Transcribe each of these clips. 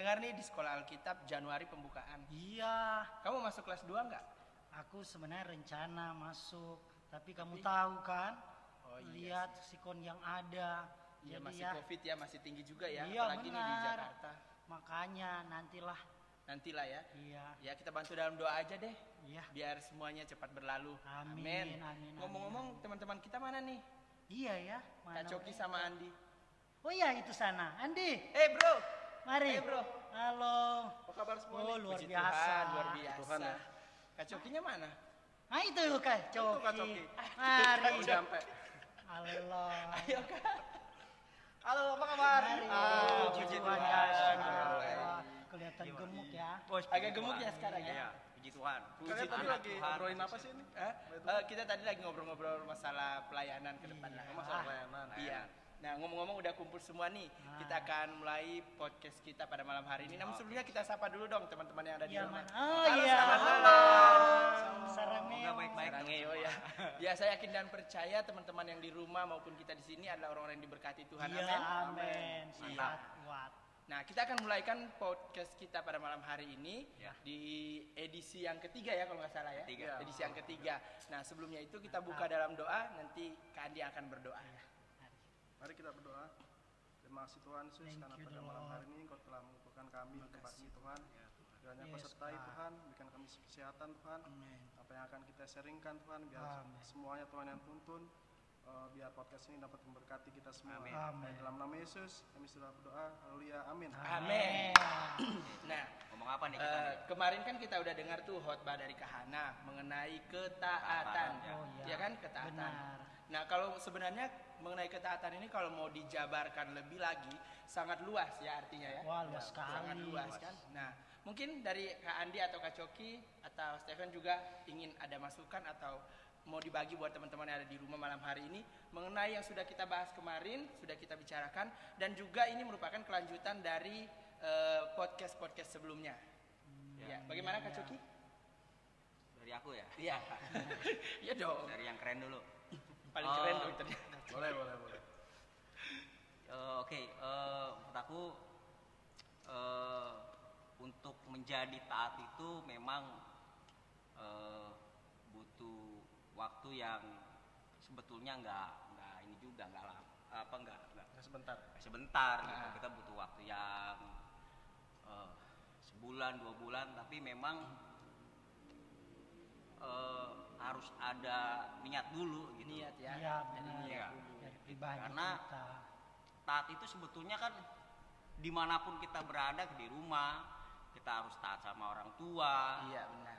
dengar-dengar nih di sekolah Alkitab Januari pembukaan. Iya, Kamu masuk kelas 2 nggak? aku sebenarnya rencana masuk, tapi kamu tahu kan? Oh, iya Lihat sikon yang ada. Iya Jadi masih ya, covid ya, masih tinggi juga ya, Iya, apalagi nih di benar. Jakarta. makanya nantilah. Nantilah ya. Iya, Ya kita bantu dalam doa aja deh, iya. biar semuanya cepat berlalu. Amin, amin, Ngomong-ngomong teman-teman kita mana nih? Iya ya. Kak mana Coki orang? sama Andi. Oh iya itu sana. Andi, Eh bro, mari. Eh, bro. Halo. apa kabar semua Oh, luar Puji biasa. Tuhan, luar biasa. Tuhan ya. Kak Cokinya mana? Nah itu Kak Coki. Kak Coki. Mari. Udah sampai. Halo. Ayo kak. Halo, apa kabar? Mari. Ah, Puji Tuhan Tuhan. ya. Kelihatan gemuk ya. Agak gemuk ya sekarang ya. Iya, puji Tuhan. Puji Kalian tadi Tuhan. lagi ngobrolin apa sih ini? Eh, eh, kita tadi lagi ngobrol-ngobrol masalah pelayanan ke depan lah. Masalah pelayanan. Iya. Nah ngomong-ngomong udah kumpul semua nih, Ah. kita akan mulai podcast kita pada malam hari ini. Namun sebelumnya kita sapa dulu dong teman-teman yang ada di Iya rumah. Oh Halo, iya. selamat Halo. malam. Sarameo. Semoga baik-baik. Sarangeo ya. ya saya yakin dan percaya teman-teman yang di rumah maupun kita di sini adalah orang-orang yang diberkati Tuhan. Iya, Amin. amin. Sehat kuat. Nah, kita akan mulaikan podcast kita pada malam hari ini Ya. di edisi yang ketiga ya kalau nggak salah ya. Ketiga. Edisi yang ketiga. Nah, sebelumnya itu kita buka dalam doa, nanti Kak Andi akan berdoa. Mari kita berdoa. Terima kasih Tuhan Yesus Thank karena you, pada malam hari ini Kau telah mengumpulkan kami di tempat ini Tuhan. Kiranya Kau Yes, sertai God. Tuhan, berikan kami kesehatan Tuhan. Amin. Apa yang akan kita sharingkan Tuhan, biar Amin. semuanya Tuhan yang tuntun. eh, biar podcast ini dapat memberkati kita semua. Amin. Amin. Dalam nama Yesus kami sudah berdoa. Haleluya. Amin. Amin. Nah, Ngomong apa nih kita? eh, nih? kemarin kan kita udah dengar tuh khotbah dari Kak Hana mengenai ketaatan. Ya. Oh Ya iya. kan ketaatan. Benar. Nah, kalau sebenarnya mengenai ketaatan ini kalau mau dijabarkan lebih lagi sangat luas ya artinya ya. Wah, luas Ya, Sangat sekali. luas kan. Nah, mungkin dari Kak Andi atau Kak Coki atau Stephen juga ingin ada masukan atau mau dibagi buat teman-teman yang ada di rumah malam hari ini mengenai yang sudah kita bahas kemarin, sudah kita bicarakan dan juga ini merupakan kelanjutan dari eh, podcast-podcast sebelumnya. Ya, bagaimana Kak Coki? Dari aku ya. Iya. Iya dong. Dari yang keren dulu. Paling Oh. keren dong ternyata. Boleh, boleh, boleh. Eh, Oke, eh, menurut aku eh, untuk menjadi taat itu memang eh, butuh waktu yang sebetulnya nggak nggak ini juga nggak lama apa nggak nggak sebentar. sebentar gitu. Ah. kita butuh waktu yang eh, sebulan dua bulan tapi memang eh, harus ada niat dulu gitu Niat ya. Iya, Jadi benar. niat Iya. dulu. Karena- kita. taat itu sebetulnya kan di mana pun kita berada di rumah kita harus taat sama orang tua Iya benar.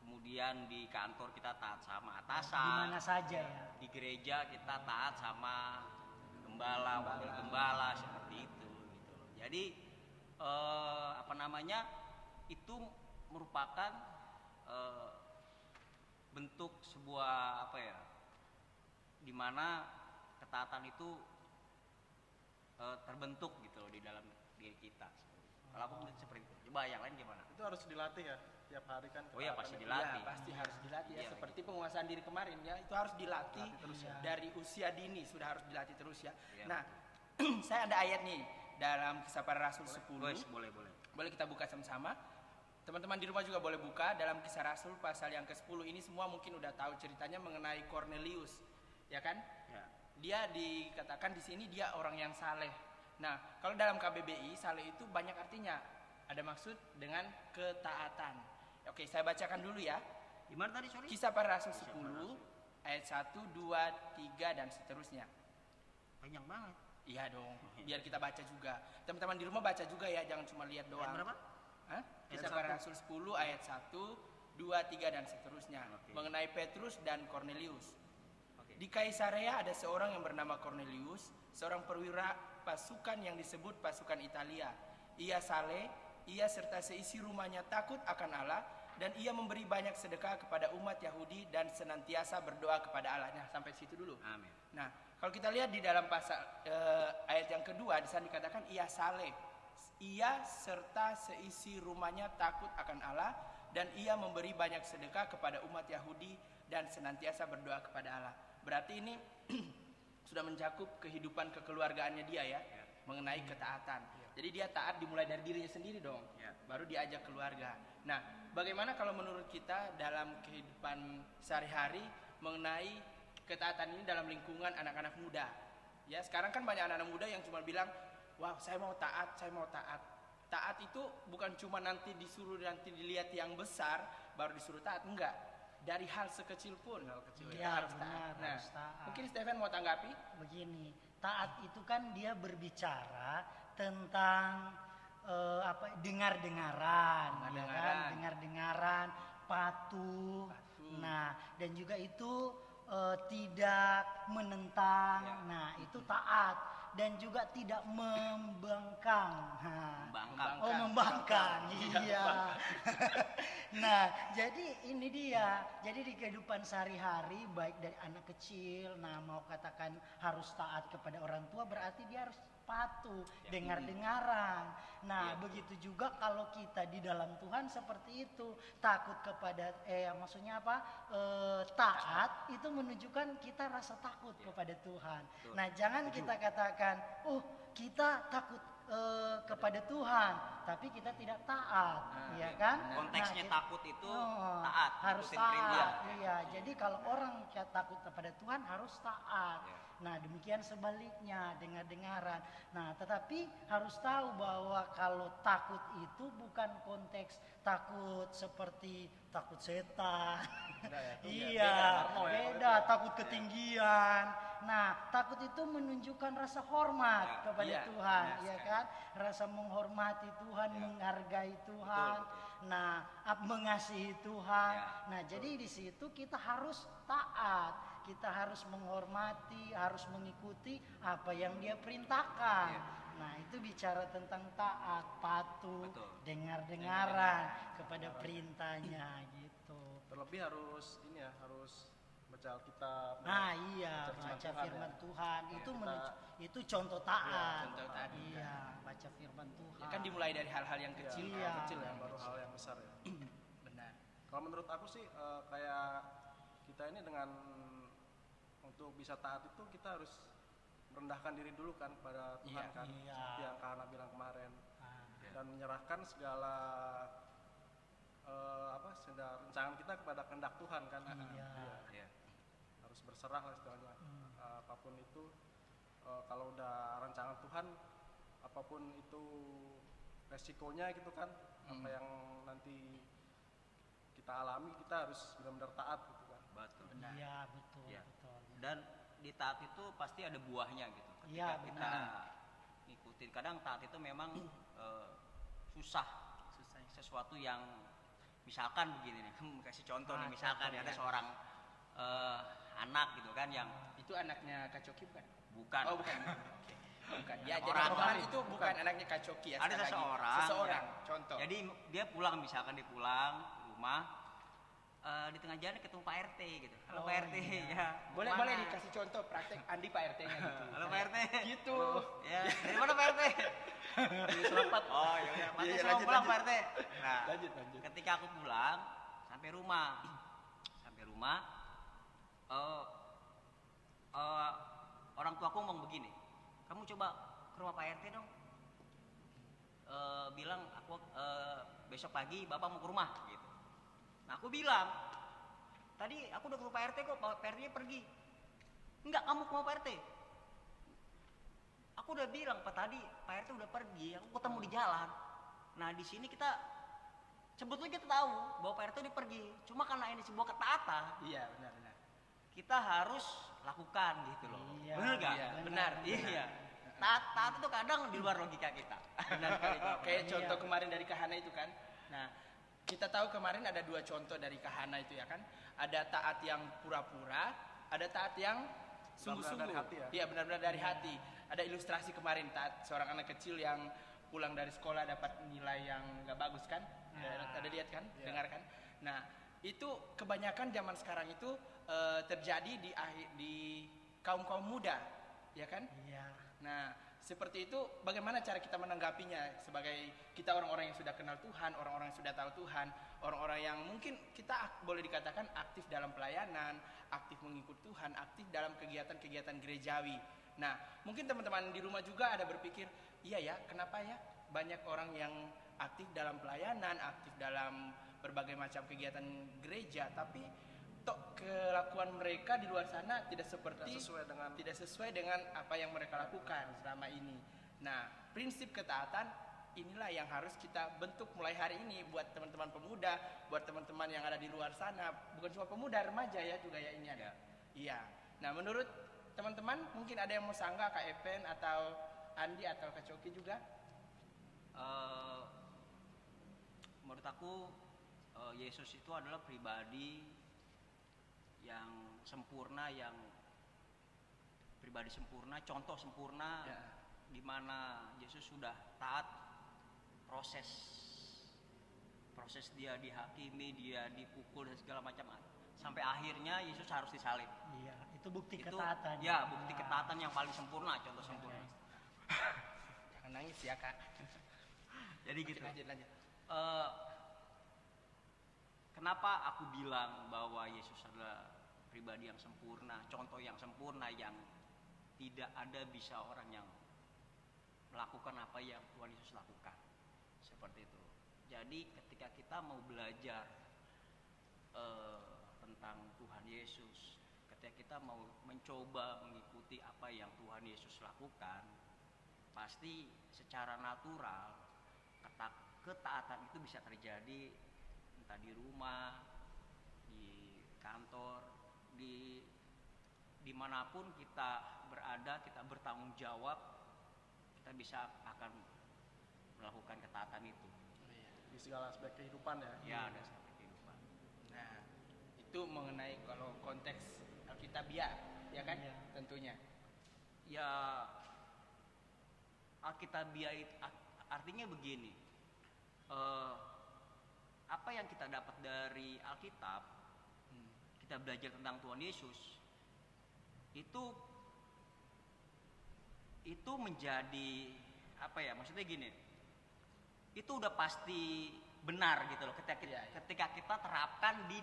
kemudian di kantor kita taat sama Di atasan mana saja ya. di gereja kita taat sama gembala wakil gembala seperti itu gitu jadi eh, apa namanya itu merupakan eh, bentuk sebuah apa ya di mana ketaatan itu eh, terbentuk gitu loh di dalam diri kita kalau aku melihat seperti itu coba yang lain gimana Itu harus dilatih ya tiap hari kan. Oh iya, pasti dilatih. Iya, pasti harus dilatih ya. Iya, Seperti penguasaan diri kemarin ya, itu harus dilatih Dilatih terus ya. dari usia dini sudah harus dilatih terus ya. Iya. Nah, saya ada ayat nih dalam kisah para rasul 10. Wes, boleh boleh Boleh kita buka sama-sama. Teman-teman di rumah juga boleh buka dalam kisah Rasul pasal yang ke-10 ini semua mungkin udah tahu ceritanya mengenai Cornelius. Ya kan? ya Dia dikatakan di sini dia orang yang saleh. Nah, kalau dalam KBBI saleh itu banyak artinya. Ada maksud dengan ketaatan. Oke, saya bacakan dulu ya. gimana tadi sorry Kisah para Rasul 10 ayat 1, 2, 3 dan seterusnya. banyak banget Iya dong, biar kita baca juga. Teman-teman di rumah baca juga ya, jangan cuma lihat doang. Ayat berapa? Hah? Kisah para. Rasul 10 ayat 1, 2, 3 dan seterusnya. Oke. Mengenai Petrus dan Cornelius. Oke. Di Kaisarea ada seorang yang bernama Cornelius, seorang perwira pasukan yang disebut pasukan Italia. Ia saleh, ia serta seisi rumahnya takut akan Allah dan ia memberi banyak sedekah kepada umat Yahudi dan senantiasa berdoa kepada Allah. Nah, sampai situ dulu. amin Nah, kalau kita lihat di dalam pasal eh, ayat yang kedua di sana dikatakan ia saleh. Ia serta seisi rumahnya takut akan Allah dan ia memberi banyak sedekah kepada umat Yahudi dan senantiasa berdoa kepada Allah. Berarti ini sudah mencakup kehidupan kekeluargaannya dia ya, mengenai ketaatan. Jadi dia taat dimulai dari dirinya sendiri dong. Ya. Baru diajak keluarga. Nah, bagaimana kalau menurut kita dalam kehidupan sehari-hari mengenai ketaatan ini dalam lingkungan anak-anak muda? Ya, sekarang kan banyak anak-anak muda yang cuma bilang, "Wah, saya mau taat, saya mau taat." Taat itu bukan cuma nanti disuruh nanti dilihat yang besar baru disuruh taat, enggak. Dari hal sekecil pun Hal kecil ya. harus benar, taat. Nah, harus taat. mungkin Stephen mau tanggapi? begini taat itu kan dia berbicara tentang eh, apa dengar-dengaran ya kan Dengar-dengaran. dengar-dengaran patuh. Patuh. nah dan juga itu eh, tidak menentang Ya. nah itu taat dan juga tidak membangkang Nah, Membangkang. Oh membangkang, iya. nah jadi ini dia, jadi di kehidupan sehari-hari baik dari anak kecil, nah mau katakan harus taat kepada orang tua berarti dia harus patuh, Ya. dengar-dengaran. Nah Ya. begitu juga kalau kita di dalam Tuhan seperti itu, takut kepada, eh maksudnya apa? Eh, taat itu menunjukkan kita rasa takut Ya. kepada Tuhan. Betul. Nah jangan kita katakan, oh kita takut eh, kepada Tuhan, tapi kita tidak taat, Nah, ya iya, kan? benar. Konteksnya Nah, takut itu Oh, taat, harus taat. perintah. Iya, jadi kalau orang takut kepada Tuhan harus taat. Ya. Nah, demikian sebaliknya dengar-dengaran. Nah, tetapi harus tahu bahwa kalau takut itu bukan konteks takut seperti takut setan. ya. iya, Beda, ya. beda, takut ketinggian. Nah, takut itu menunjukkan rasa hormat Ya, kepada iya, Tuhan, ya kan? Rasa menghormati Tuhan, Ya. menghargai Tuhan. betul. Nah, mengasihi Tuhan. Ya, nah, jadi di situ kita harus taat, kita harus menghormati, harus mengikuti apa yang Dia perintahkan. Ya. Nah, itu bicara tentang taat, patuh, Betul. dengar-dengaran kepada perintahnya gitu. Terlebih harus ini ya, harus baca Alkitab. Nah, iya, Baca firman baca Tuhan, firman ya. Tuhan Ya, itu kita- menuju- itu contoh taat. contoh taat. Iya, baca firman Tuhan. Ya kan dimulai dari hal-hal yang kecil. Iya, Iya. hal kecil ya, baru hal yang besar ya. Benar. Kalau menurut aku sih eh, kayak kita ini dengan untuk bisa taat itu kita harus merendahkan diri dulu kan pada Tuhan Iya. kan. Iya. Seperti yang Kak Hana bilang kemarin Ah, dan menyerahkan segala eh, apa segala rancangan kita kepada kehendak Tuhan kan. Iya. Ya. Berserah lah istilahnya. Hmm. Eh, apa pun itu eh, kalau udah rancangan Tuhan apa pun itu resikonya gitu kan apa Hmm. yang nanti kita alami kita harus benar-benar taat gitu kan. Betul. Benar. Iya, betul, Iya. betul. Dan di taat itu pasti ada buahnya gitu. Ketika Iya, kita benar. ngikutin, kadang taat itu memang eh, susah, Susah. sesuatu yang misalkan begini nih, kasih contoh Ah, nih, misalkan contoh, ada ya. seorang eh, anak gitu kan yang Itu anaknya Kak Coki bukan? bukan Oh, bukan. Bukan. Ya, jadi Orang itu bukan anaknya Kak Coki ya. ada lagi. seseorang Seseorang. ya. Contoh. jadi dia pulang misalkan dia pulang ke rumah eh, di tengah jalan ketemu Pak RT gitu halo Oh, Pak RT iya. ya boleh mana?" boleh dikasih contoh praktek Andi Pak RT-nya gitu. halo Pak RT Gitu. ya dari mana Pak RT Serapat. oh ya Iya, iya, lanjut, pulang lanjut. Pak RT nah Lanjut, lanjut. ketika aku pulang sampai rumah sampai rumah eh eh, orang tuaku ngomong begini kamu coba ke rumah Pak RT dong. Eh, bilang aku eh, besok pagi bapak mau ke rumah gitu. Nah aku bilang tadi aku udah ke rumah Pak RT kok Pak RT nya pergi. Enggak kamu ke rumah Pak RT aku udah bilang Pak tadi Pak RT udah pergi aku ketemu di jalan. Nah di sini kita sebetulnya kita tahu bahwa Pak RT udah pergi cuma karena ini sebuah ketaatan Iya, benar. Kita harus lakukan gitu loh Iya, benar nggak iya, benar iya taat taat itu kadang di luar logika kita Benar sekali. Kayak Iya. contoh kemarin dari Kahana itu kan. Nah, kita tahu kemarin ada dua contoh dari Kahana itu ya kan. Ada taat yang pura-pura, ada taat yang sungguh-sungguh. ya? Iya, benar-benar dari hati. Ada ilustrasi kemarin taat seorang anak kecil yang pulang dari sekolah dapat nilai yang nggak bagus kan? Nah. Ada lihat kan? Iya. Dengar kan? Nah, itu kebanyakan zaman sekarang itu eh, terjadi di akhir di kaum-kaum muda, ya kan? Iya. Nah, seperti itu bagaimana cara kita menanggapinya sebagai kita orang-orang yang sudah kenal Tuhan, orang-orang yang sudah tahu Tuhan, orang-orang yang mungkin kita boleh dikatakan aktif dalam pelayanan, aktif mengikut Tuhan, aktif dalam kegiatan-kegiatan gerejawi. Nah, mungkin teman-teman di rumah juga ada berpikir, iya ya, kenapa ya banyak orang yang aktif dalam pelayanan, aktif dalam berbagai macam kegiatan gereja, tapi tok kelakuan mereka di luar sana tidak seperti Tidak sesuai dengan tidak sesuai dengan apa yang mereka lakukan selama ini. Nah, prinsip ketaatan inilah yang harus kita bentuk mulai hari ini buat teman-teman pemuda, buat teman-teman yang ada di luar sana, bukan cuma pemuda, remaja ya juga ya ini ada. Iya. Nah, menurut teman-teman mungkin ada yang mau sanggah Kak Epen atau Andi atau Kak Coki juga? Eh, menurut aku eh, Yesus itu adalah pribadi yang sempurna yang pribadi sempurna contoh sempurna Ya. di mana Yesus sudah taat proses proses dia dihakimi dia dipukul dan segala macam sampai akhirnya Yesus harus disalib Iya, itu bukti itu ketaatan. ya bukti Nah, ketaatan yang paling sempurna contoh sempurna Jangan nangis ya Kak. jadi gitu Lanjut lanjut. Eh, kenapa aku bilang bahwa Yesus adalah pribadi yang sempurna, contoh yang sempurna yang tidak ada bisa orang yang melakukan apa yang Tuhan Yesus lakukan. Seperti itu. Jadi ketika kita mau belajar eh, tentang Tuhan Yesus, ketika kita mau mencoba mengikuti apa yang Tuhan Yesus lakukan, pasti secara natural keta- ketaatan itu bisa terjadi entah di rumah, di kantor, di di mana pun kita berada, kita bertanggung jawab, kita bisa akan melakukan ketaatan itu. di segala aspek kehidupan ya. Ya, ada sampai kehidupan. Nah, itu mengenai kalau konteks Alkitabiah, ya kan? Iya. Tentunya. Ya, Alkitabiah itu art- artinya begini. eh, apa yang kita dapat dari Alkitab. Kita belajar tentang Tuhan Yesus, itu itu menjadi apa ya? Maksudnya gini, itu udah pasti benar gitu loh ketika kita, Iya, iya. ketika kita terapkan di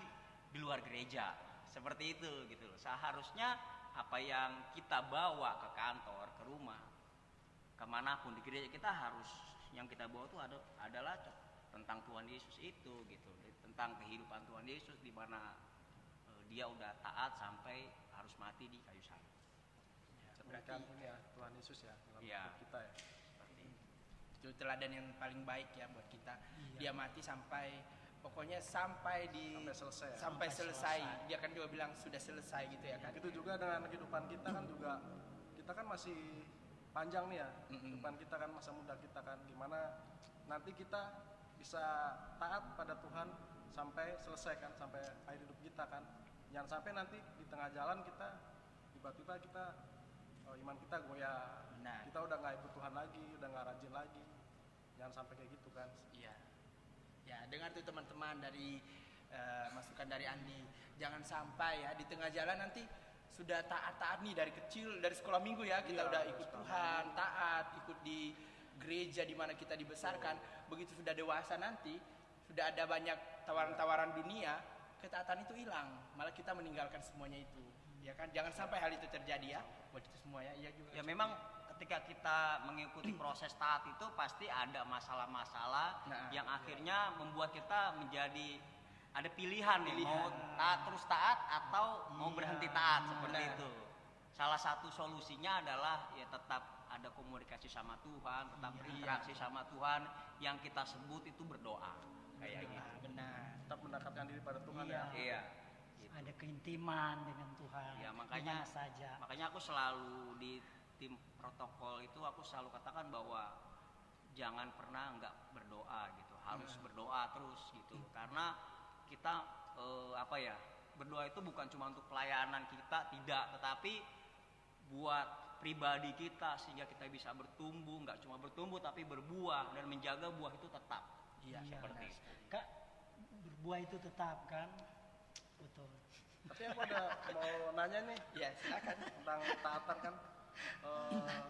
di luar gereja seperti itu gitu loh seharusnya apa yang kita bawa ke kantor ke rumah ke mana pun di gereja kita harus yang kita bawa itu ada adalah tentang Tuhan Yesus itu gitu tentang kehidupan Tuhan Yesus di mana dia udah taat sampai harus mati di kayu salib ini ya Tuhan Yesus ya dalam Iya. hidup kita ya. seperti itu. Itu teladan yang paling baik ya buat kita. Iya. Dia mati sampai pokoknya sampai di Sampai selesai ya. sampai Sampai selesai. selesai. Dia kan juga bilang sudah selesai gitu ya kan. Begitu juga dengan kehidupan kita kan juga kita kan masih panjang nih ya. Kehidupan kita kan masa muda kita kan gimana nanti kita bisa taat pada Tuhan sampai selesai kan sampai akhir hidup kita kan. Jangan sampai nanti di tengah jalan kita tiba-tiba kita oh, iman kita goyah. Benar. Kita udah nggak ikut Tuhan lagi, udah nggak rajin lagi. Jangan sampai kayak gitu kan. Iya. Ya, dengar tuh teman-teman dari eh, masukan dari Andi. Jangan sampai ya di tengah jalan nanti sudah taat-taat nih dari kecil dari sekolah minggu ya kita Iya, udah ikut sekolah Tuhan, taat, ikut di gereja di mana kita dibesarkan. Begitu sudah dewasa nanti sudah ada banyak tawaran-tawaran dunia, ketaatan itu hilang. Malah kita meninggalkan semuanya itu. Ya kan? Jangan sampai hal itu terjadi ya buat itu semua ya. Iya juga. ya memang ketika kita mengikuti proses taat itu pasti ada masalah-masalah Nah, yang iya. akhirnya membuat kita menjadi ada pilihan nih Pilihan. mau taat terus taat atau mau Iya, berhenti taat seperti benar. itu. Salah satu solusinya adalah ya tetap ada komunikasi sama Tuhan, tetap Iya. berinteraksi sama Tuhan yang kita sebut itu berdoa kayak gitu. Benar, benar. Tetap mendekatkan diri pada Tuhan Iya. ya. Iya. Ada keintiman dengan Tuhan. Ya, makanya- saja. Makanya aku selalu di tim protokol itu aku selalu katakan bahwa jangan pernah nggak berdoa gitu, harus berdoa terus gitu. Karena kita eh, apa ya berdoa itu bukan cuma untuk pelayanan kita tidak, tetapi buat pribadi kita sehingga kita bisa bertumbuh, nggak cuma bertumbuh tapi berbuah dan menjaga buah itu tetap. Iya, seperti itu. Kak, berbuah itu tetap kan? Betul. Tapi aku ada mau nanya nih Ya, silakan. tentang taatan kan Eh,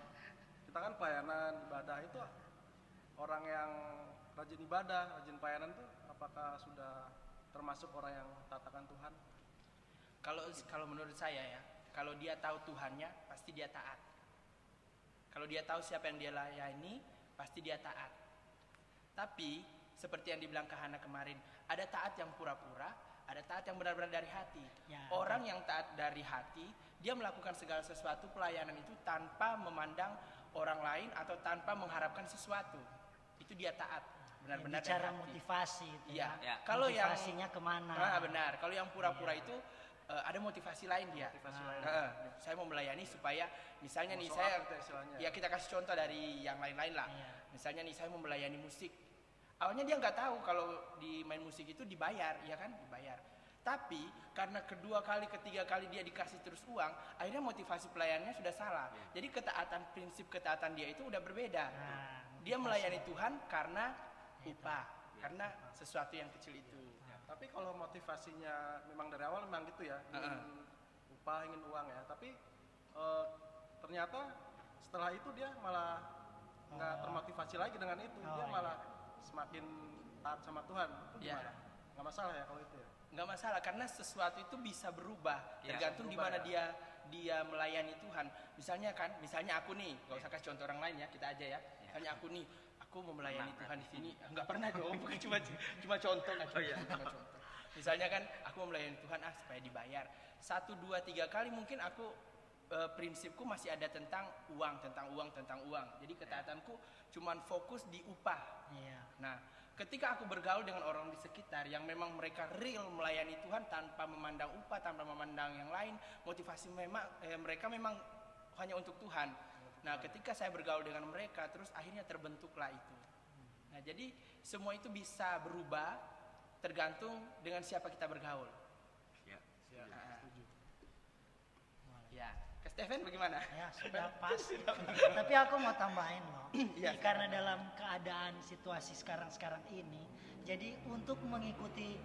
kita kan pelayanan ibadah itu orang yang rajin ibadah rajin pelayanan tuh apakah sudah termasuk orang yang taatakan Tuhan Kalau kalau menurut saya ya, kalau dia tahu Tuhannya pasti dia taat. Kalau dia tahu siapa yang dia layani, pasti dia taat. Tapi seperti yang dibilang Kahana kemarin, ada taat yang pura-pura, ada taat yang benar-benar dari hati. Ya. Orang yang taat dari hati, dia melakukan segala sesuatu pelayanan itu tanpa memandang orang lain atau tanpa mengharapkan sesuatu. Itu dia taat, benar-benar dari bicara hati. motivasi itu Iya. ya. Ya. Kalau yang Motivasinya ke mana? Ah, benar. Kalau yang pura-pura itu eh, ada motivasi lain dia. Motivasi Ah. lain. Heeh. saya mau melayani supaya misalnya nih Mau saya gitu istilahnya. ya kita kasih contoh dari yang lain-lain lah. Iya. Misalnya nih saya mau melayani musik. Awalnya dia nggak tahu kalau di main musik itu dibayar, ya kan? Dibayar. Tapi karena kedua kali, ketiga kali dia dikasih terus uang, akhirnya motivasi pelayanannya sudah salah. Jadi ketaatan prinsip ketaatan dia itu udah berbeda. Nah, Dia melayani Tuhan karena upah, karena sesuatu yang kecil itu. Tapi kalau motivasinya memang dari awal memang gitu ya, ingin Heeh. upah, ingin uang ya. Tapi eh, ternyata setelah itu dia malah nggak Oh. termotivasi lagi dengan itu, Oh, dia iya. malah semakin taat sama Tuhan. Itu Iya. gimana? Nggak masalah ya kalau itu ya. nggak masalah karena sesuatu itu bisa berubah Ya, tergantung di mana ya. dia dia melayani Tuhan misalnya kan misalnya aku nih nggak usah kasih contoh orang lain ya kita aja ya misalnya aku nih aku mau melayani Pernah, Tuhan di sini nggak pernah dong bukan cuma cuma contoh nggak contoh, cuma contoh misalnya kan aku mau melayani Tuhan ah supaya dibayar satu dua tiga kali mungkin aku eh, prinsipku masih ada tentang uang tentang uang tentang uang jadi ketaatanku cuman fokus di upah Iya. Nah, ketika aku bergaul dengan orang di sekitar yang memang mereka real melayani Tuhan tanpa memandang upah, tanpa memandang yang lain, motivasi memang eh, mereka memang hanya untuk Tuhan. Nah, ketika saya bergaul dengan mereka, terus akhirnya terbentuklah itu. Nah, jadi semua itu bisa berubah tergantung dengan siapa kita bergaul. Ya. Ah. Ya, ke Steven bagaimana? Ya sudah pasti. Tapi aku mau tambahin loh. Iya, Karena dalam keadaan situasi sekarang-sekarang ini, jadi untuk mengikuti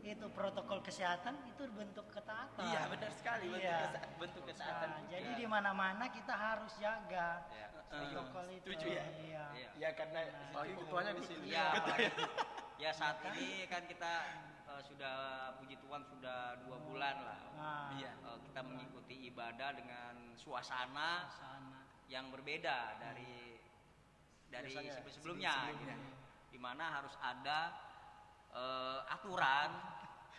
itu protokol kesehatan itu bentuk ketaatan. Iya, benar sekali bentuk, Iya. kesa- bentuk ketaatan. Nah, juga. jadi di mana-mana kita harus jaga Ya. protokol itu. Setuju ya? Iya. Iya. Ya karena Apalagi ketuanya di sini. Ya, ya saat ini kan kita eh, sudah puji Tuhan sudah dua bulan lah. Nah, Iya. Eh, kita mengikuti ibadah dengan suasana sana. yang berbeda dari dari Biasanya, sebelum-sebelumnya sebelum-sebelumnya. gitu. Di mana harus ada eh, aturan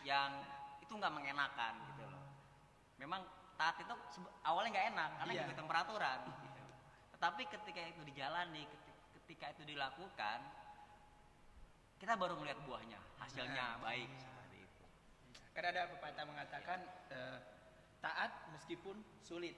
yang itu nggak mengenakan gitu loh. Memang taat itu awalnya nggak enak karena Iya. ngikutin peraturan. Gitu. Tetapi ketika itu dijalani, keti- ketika itu dilakukan, kita baru melihat buahnya, hasilnya baik seperti itu. Karena ada pepatah mengatakan eh, taat meskipun sulit,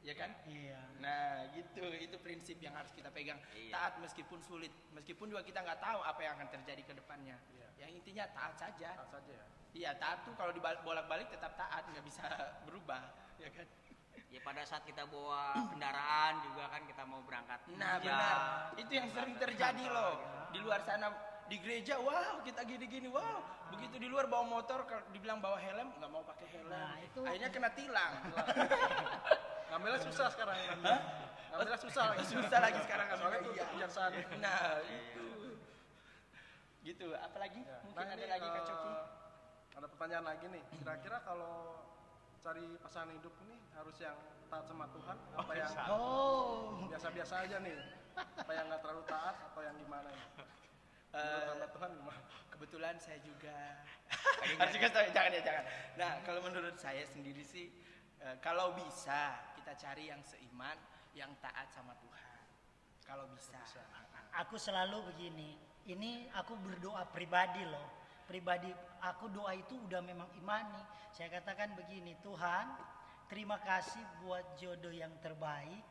ya kan? Iya. Nah, gitu itu prinsip yang harus kita pegang. Iya. Taat meskipun sulit, meskipun juga kita nggak tahu apa yang akan terjadi ke depannya. Iya. Yang intinya taat saja. Taat saja ya. Iya, taat tuh kalau dibolak-balik tetap taat, nggak bisa berubah, ya kan? Ya pada saat kita bawa kendaraan juga kan kita mau berangkat Nah, kerja. benar. Itu yang sering terjadi loh. Di luar sana di gereja, wow kita gini-gini, wow. Begitu di luar bawa motor, dibilang bawa helm, nggak mau pakai helm. Nah, itu- Akhirnya kena tilang. Ngambilnya susah sekarang. Ngambilnya susah lagi. Susah lagi sekarang Soalnya tuh iya. kebiasaan. Nah, itu. Gitu. Apalagi? Mungkin Nah, ada ini, lagi Kak eh, Coki? Ada pertanyaan lagi nih. Kira-kira kalau cari pasangan hidup ini harus yang taat sama Tuhan apa yang Oh. biasa-biasa aja nih? Apa yang nggak terlalu taat atau yang gimana nih? Menurut hamba Tuhan gimana? Kebetulan saya juga harus tahu, jangan ya jangan. Nah kalau menurut saya sendiri sih eh, kalau bisa kita cari yang seiman, yang taat sama Tuhan. Kalau bisa. Aku selalu begini. Ini aku berdoa pribadi loh. Pribadi aku doa itu udah memang imani. Saya katakan begini, Tuhan, terima kasih buat jodoh yang terbaik.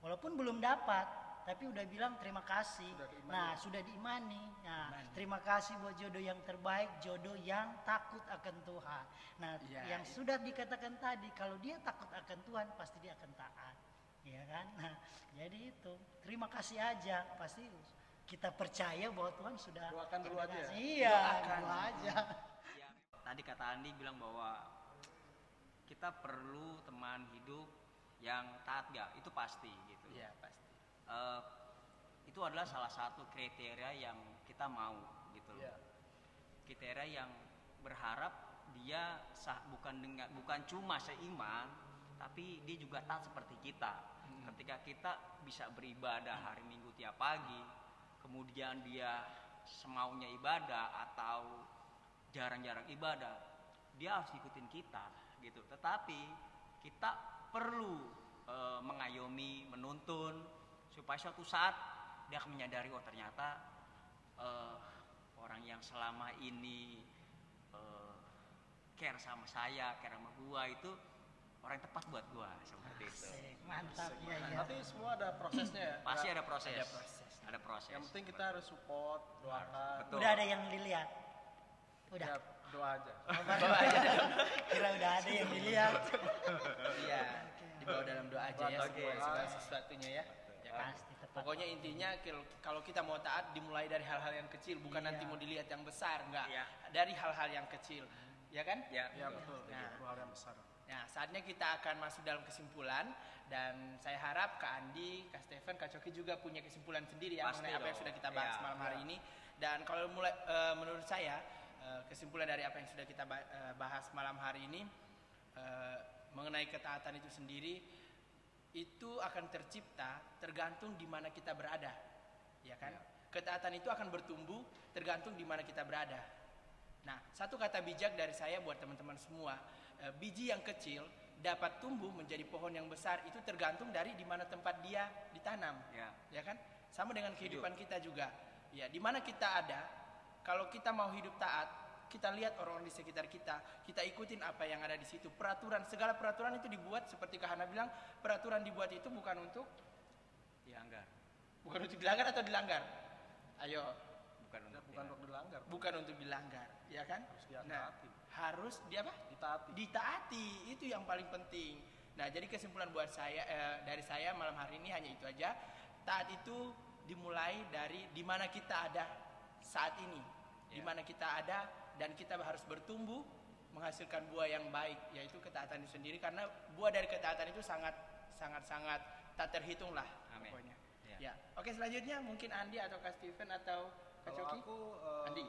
Walaupun belum dapat, tapi udah bilang terima kasih. Sudah diimani. Nah, sudah diimani. Nah, Imani. terima kasih buat jodoh yang terbaik, jodoh yang takut akan Tuhan. Nah, Iya, yang iya. sudah dikatakan tadi, kalau dia takut akan Tuhan, pasti dia akan taat. Ya kan? Nah, jadi itu. Terima kasih aja. Pasti kita percaya bahwa Tuhan sudah Doakan dulu aja ya? Iya, doa aja. Ya, tadi kata Andi bilang bahwa kita perlu teman hidup yang taat gak itu pasti gitu Iya Eh, itu adalah salah satu kriteria yang kita mau gitu loh Iya. kriteria yang berharap dia sah bukan dengan bukan cuma seiman tapi dia juga taat seperti kita. Ketika kita bisa beribadah hari Minggu tiap pagi, kemudian dia semaunya ibadah atau jarang-jarang ibadah, dia harus ikutin kita gitu. Tetapi kita perlu eh, mengayomi, menuntun supaya suatu saat dia akan menyadari oh ternyata eh, orang yang selama ini eh, care sama saya, care sama gua itu orang yang tepat buat gua seperti itu. Asik, mantap ya ya. Nanti semua ada prosesnya ya. Pasti ada proses. Ada proses. Ada proses. Yang penting kita harus support, doakan. Betul. Udah ada yang dilihat. Udah. Ya, doa aja. Oh, baru. Kira udah ada yang dilihat. Iya, dibawa dalam doa aja ya Doa, semua segala sesuatunya ya. Ya kan? Pasti tepat. Pokoknya intinya kalau kita mau taat dimulai dari hal-hal yang kecil, bukan Iya. nanti mau dilihat yang besar, enggak. Iya. Dari hal-hal yang kecil. Ya kan? Ya. Ya betul, Nah. hal yang besar. Nah, saatnya kita akan masuk dalam kesimpulan dan saya harap Kak Andi, Kak Stephen, Kak Coki juga punya kesimpulan sendiri ya Pasti mengenai apa yang sudah kita bahas Iya, malam hari ini. Dan kalau mulai eh, menurut saya eh, kesimpulan dari apa yang sudah kita eh, bahas malam hari ini eh, mengenai ketaatan itu sendiri itu akan tercipta tergantung di mana kita berada. Ya kan? Ketaatan itu akan bertumbuh tergantung di mana kita berada. Nah, satu kata bijak dari saya buat teman-teman semua, eh, biji yang kecil dapat tumbuh menjadi pohon yang besar itu tergantung dari di mana tempat dia ditanam. Ya. Ya kan? Sama dengan kehidupan kita juga. Ya, di mana kita ada, kalau kita mau hidup taat, kita lihat orang-orang di sekitar kita, kita ikutin apa yang ada di situ. Peraturan, segala peraturan itu dibuat seperti Kak Hana bilang, peraturan dibuat itu bukan untuk Ya enggak. bukan untuk dilanggar atau dilanggar. Ayo, Bukan untuk bukan untuk dilanggar, bukan untuk dilanggar, ya kan? harus dia Nah, taati. harus dia apa? Ditaati. ditaati itu yang paling penting. Nah, jadi kesimpulan buat saya eh, dari saya malam hari ini hanya itu aja. Taat itu dimulai dari di mana kita ada saat ini, di Ya. mana kita ada dan kita harus bertumbuh menghasilkan buah yang baik, yaitu ketaatan itu sendiri karena buah dari ketaatan itu sangat sangat sangat tak terhitung lah Amin. pokoknya. Ya. Ya. Oke, selanjutnya mungkin Andi atau Kak Steven atau Kak Kalau Coki? aku eh, Andi.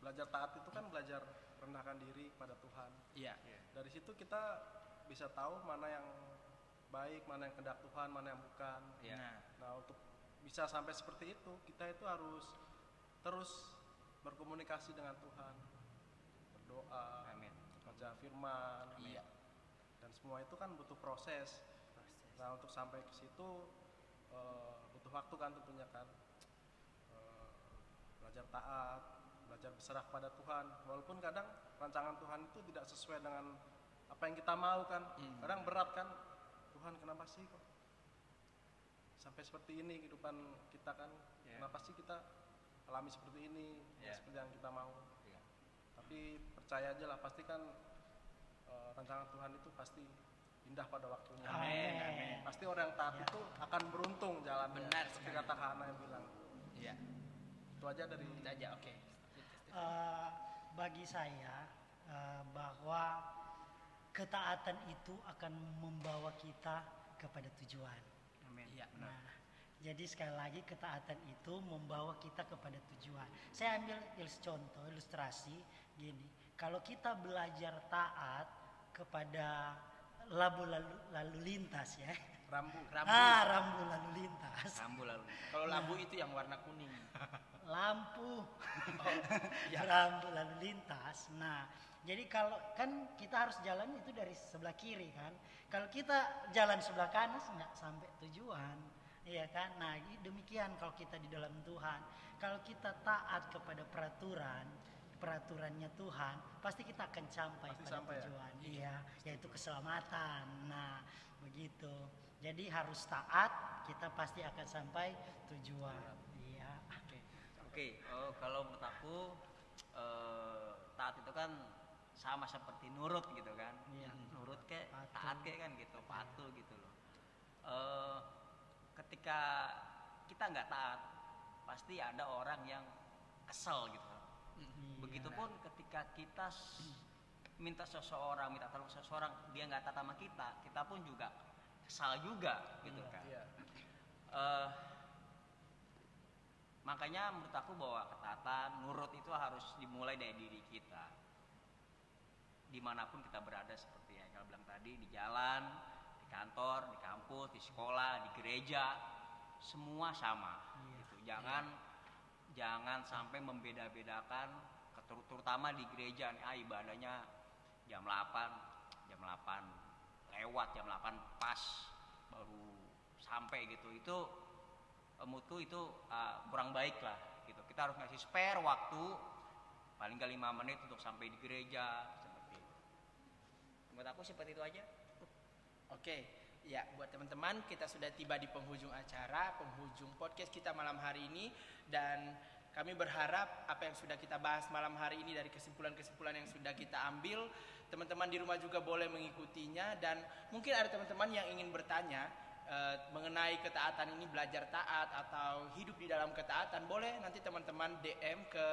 belajar taat itu kan belajar rendahkan diri pada Tuhan. Iya. Dari situ kita bisa tahu mana yang baik, mana yang kehendak Tuhan, mana yang bukan. Ya. Nah, Nah, untuk bisa sampai seperti itu, kita itu harus terus berkomunikasi dengan Tuhan. Berdoa, Amin. baca firman. Iya. Dan semua itu kan butuh proses. proses. Nah, untuk sampai ke situ eh, butuh waktu kan tentunya kan. Eh, belajar taat, belajar berserah kepada Tuhan. Walaupun kadang rancangan Tuhan itu tidak sesuai dengan apa yang kita mau kan. Hmm. Kadang berat kan. Tuhan kenapa sih kok sampai seperti ini kehidupan kita kan? Ya. Kenapa sih kita alami seperti ini? Ya. Seperti yang kita mau. Ya. Tapi percaya aja lah pasti kan eh, rancangan Tuhan itu pasti indah pada waktunya. Amin, amin. Pasti orang yang taat Ya. itu akan beruntung jalannya. Benar Seperti kata Hana yang bilang. Iya. Itu aja dari Itu aja, oke. Eh, bagi saya eh, bahwa ketaatan itu akan membawa kita kepada tujuan. Amin. Iya. Nah, jadi sekali lagi ketaatan itu membawa kita kepada tujuan. Saya ambil ilus- contoh ilustrasi gini. Kalau kita belajar taat kepada labu lalu, lalu lintas ya. rambu. Rambu. Ah, rambu lalu lintas. Rambu lalu. Kalau lampu itu yang warna kuning. lampu Oh, iya. rambu lalu lintas. Nah, jadi kalau kan kita harus jalan itu dari sebelah kiri kan. Kalau kita jalan sebelah kanan nggak sampai tujuan, iya kan? Nah, demikian kalau kita di dalam Tuhan. Kalau kita taat kepada peraturan, peraturannya Tuhan, pasti kita akan sampai Pasti pada sampai ya? tujuan. Iya, yaitu keselamatan. Nah, begitu. Jadi harus taat, kita pasti akan sampai tujuan. Iya. Oke, oh, kalau menurut aku eh, taat itu kan sama seperti nurut gitu kan. Iya. Nurut kayak Patuh. taat kayak kan gitu, patuh gitu loh. Eh, ketika kita nggak taat, pasti ada orang yang kesel gitu. Iya. Begitupun ketika kita minta seseorang, minta tolong seseorang, dia nggak taat sama kita, kita pun juga kesal juga gitu kan. Iya. Eh, makanya menurut aku bahwa ketaatan, nurut itu harus dimulai dari diri kita. di mana pun kita berada seperti yang Haikal bilang tadi di jalan, kantor, di kampus, di sekolah, di gereja, semua sama. Gitu. Jangan jangan sampai membeda-bedakan terutama di gereja nih ah, ibadahnya jam 8 jam 8 lewat jam 8 pas baru sampai gitu. Itu eh, mutu itu ah, kurang baik lah gitu. Kita harus ngasih spare waktu paling nggak lima menit untuk sampai di gereja seperti itu. Menurut aku seperti itu aja Oke, ya buat teman-teman kita sudah tiba di penghujung acara, penghujung podcast kita malam hari ini. Dan kami berharap apa yang sudah kita bahas malam hari ini dari kesimpulan-kesimpulan yang sudah kita ambil, teman-teman di rumah juga boleh mengikutinya. Dan mungkin ada teman-teman yang ingin bertanya eh, mengenai ketaatan ini belajar taat atau hidup di dalam ketaatan, boleh nanti teman-teman DM ke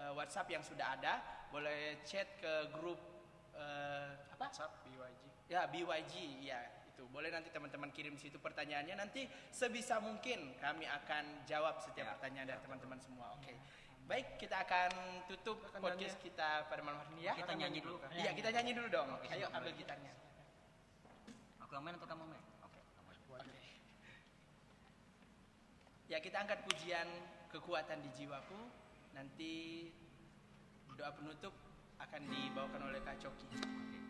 eh, WhatsApp yang sudah ada, boleh chat ke grup eh, apa? WhatsApp BYG Ya BYG ya itu boleh nanti teman-teman kirim situ pertanyaannya nanti sebisa mungkin kami akan jawab setiap Ya. pertanyaan dari teman-teman semua. Oke. Baik, kita akan tutup Akan podcast nyanyi. kita pada malam hari ini ya. kita nyanyi dulu kan Iya, kita nyanyi dulu dong. Oke, Ayo ambil gitarnya. aku yang main atau kamu main oke kamu aja. Oke. Ya, kita angkat pujian kekuatan di jiwaku. Nanti doa penutup akan dibawakan oleh Kak Coki. Terima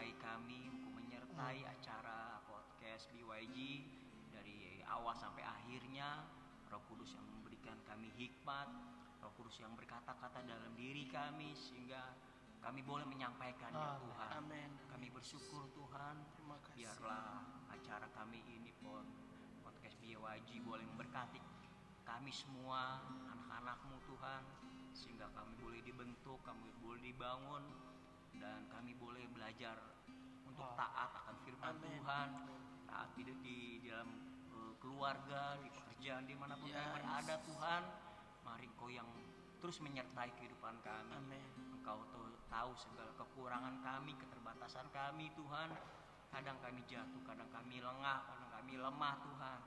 menyertai kami Engkau menyertai acara podcast BYG dari awal sampai akhirnya Roh Kudus yang memberikan kami hikmat Roh Kudus yang berkata-kata dalam diri kami sehingga kami boleh menyampaikan ya. Tuhan Amin. kami bersyukur Tuhan Terima kasih. biarlah acara kami ini pun podcast Biawaji boleh memberkati kami semua anak-anakmu Tuhan sehingga kami boleh dibentuk kami boleh dibangun dan kami boleh belajar untuk taat akan firman Amin. Tuhan taat di, di, dalam eh, keluarga di pekerjaan di mana pun kami Yes. berada Tuhan mari Engkau yang terus menyertai kehidupan kami Amin. Engkau tahu, tahu segala kekurangan kami, keterbatasan kami Tuhan. Kadang kami jatuh, kadang kami lengah, kadang kami lemah Tuhan.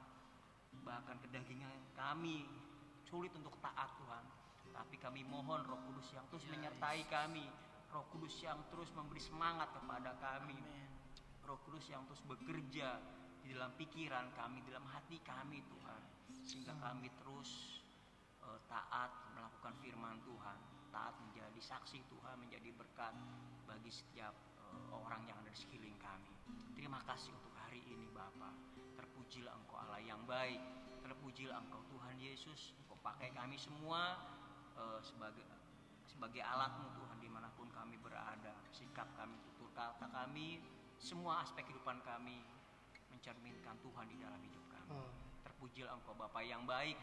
Bahkan kedagingan kami sulit untuk taat Tuhan. Tapi kami mohon Roh Kudus yang terus menyertai kami. Roh Kudus yang terus memberi semangat kepada kami. Amin. Roh Kudus yang terus bekerja di dalam pikiran kami, di dalam hati kami Tuhan. Sehingga kami terus eh, taat melakukan firman Tuhan, taat menjadi saksi Tuhan, menjadi berkat bagi setiap eh, orang yang ada di sekeliling kami. Terima kasih untuk hari ini Bapa. Terpujilah Engkau Allah yang baik. Terpujilah Engkau Tuhan Yesus. Engkau pakai kami semua eh, sebagai sebagai alatmu Tuhan di mana pun kami berada. Sikap kami, tutur kata kami, semua aspek kehidupan kami mencerminkan Tuhan di dalam hidup kami. Oh. Terpujilah Engkau Bapa yang baik.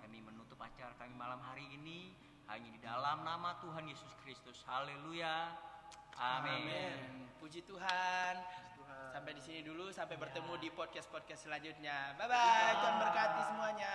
Kami menutup acara kami malam hari ini hanya di dalam nama Tuhan Yesus Kristus. Haleluya. Amin. Amin. Puji Tuhan. Tuhan. Sampai di sini dulu. Sampai Ya. bertemu di podcast-podcast selanjutnya. Bye bye. Tuhan berkati semuanya.